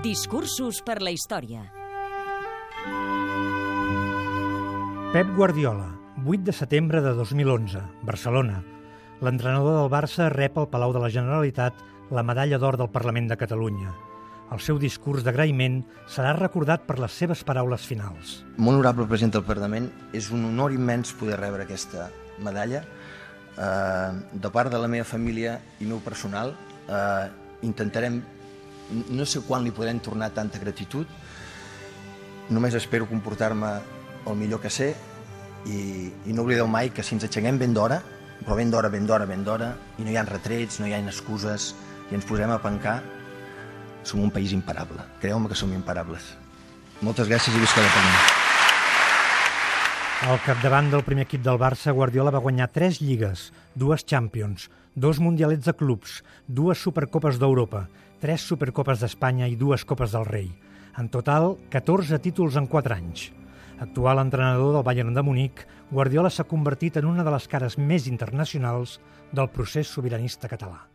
Discursos per la història. Pep Guardiola, 8 de setembre de 2011, Barcelona. L'entrenador del Barça rep al Palau de la Generalitat la medalla d'or del Parlament de Catalunya. El seu discurs d'agraïment serà recordat per les seves paraules finals. Molt honorable president del Parlament, és un honor immens poder rebre aquesta medalla. Eh, de part de la meva família i meu personal, eh, intentarem, no sé quan li podrem tornar tanta gratitud, només espero comportar-me el millor que sé i, i no oblideu mai que si ens aixequem ben d'hora, però ben d'hora, ben d'hora, ben d'hora, i no hi ha retrets, no hi ha excuses, i ens posem a pencar, som un país imparable. Creu-me que som imparables. Moltes gràcies i visca la Catalunya. Al capdavant del primer equip del Barça, Guardiola va guanyar tres lligues, dues Champions, dos mundialets de clubs, dues Supercopes d'Europa, tres Supercopes d'Espanya i dues Copes del Rei. En total, 14 títols en 4 anys. Actual entrenador del Bayern de Munic, Guardiola s'ha convertit en una de les cares més internacionals del procés sobiranista català.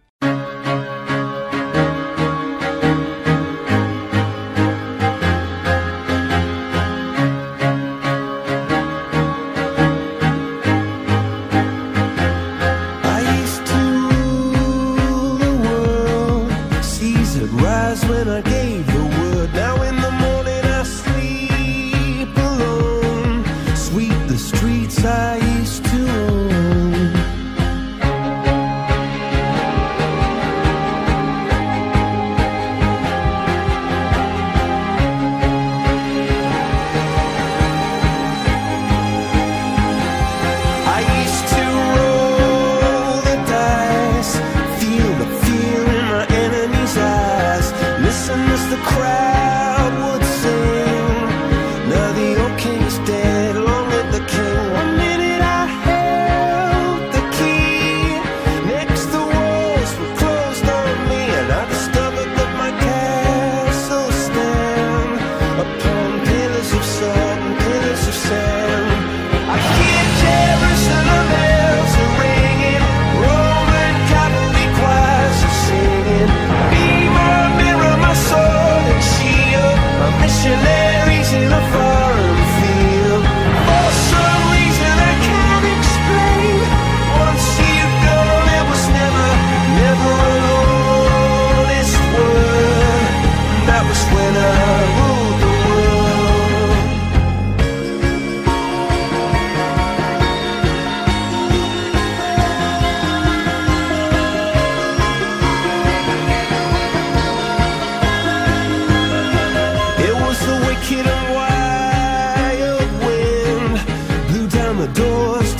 When I gave the word. Now in the morning I sleep alone. Sweep the streets I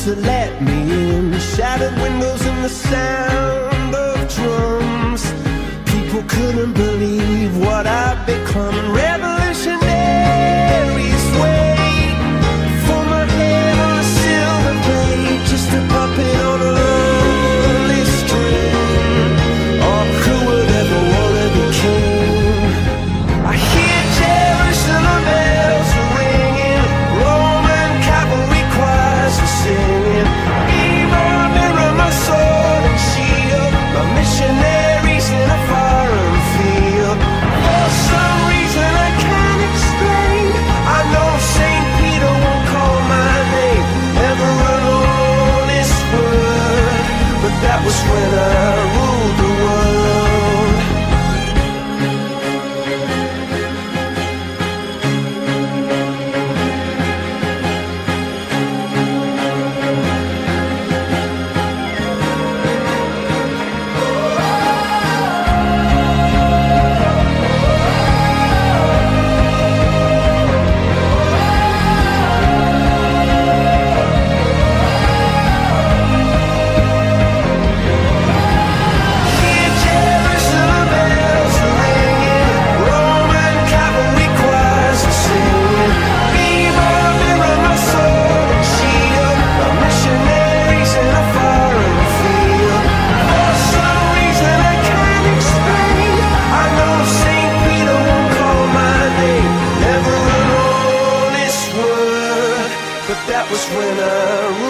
to let me in. Shattered windows and the sound the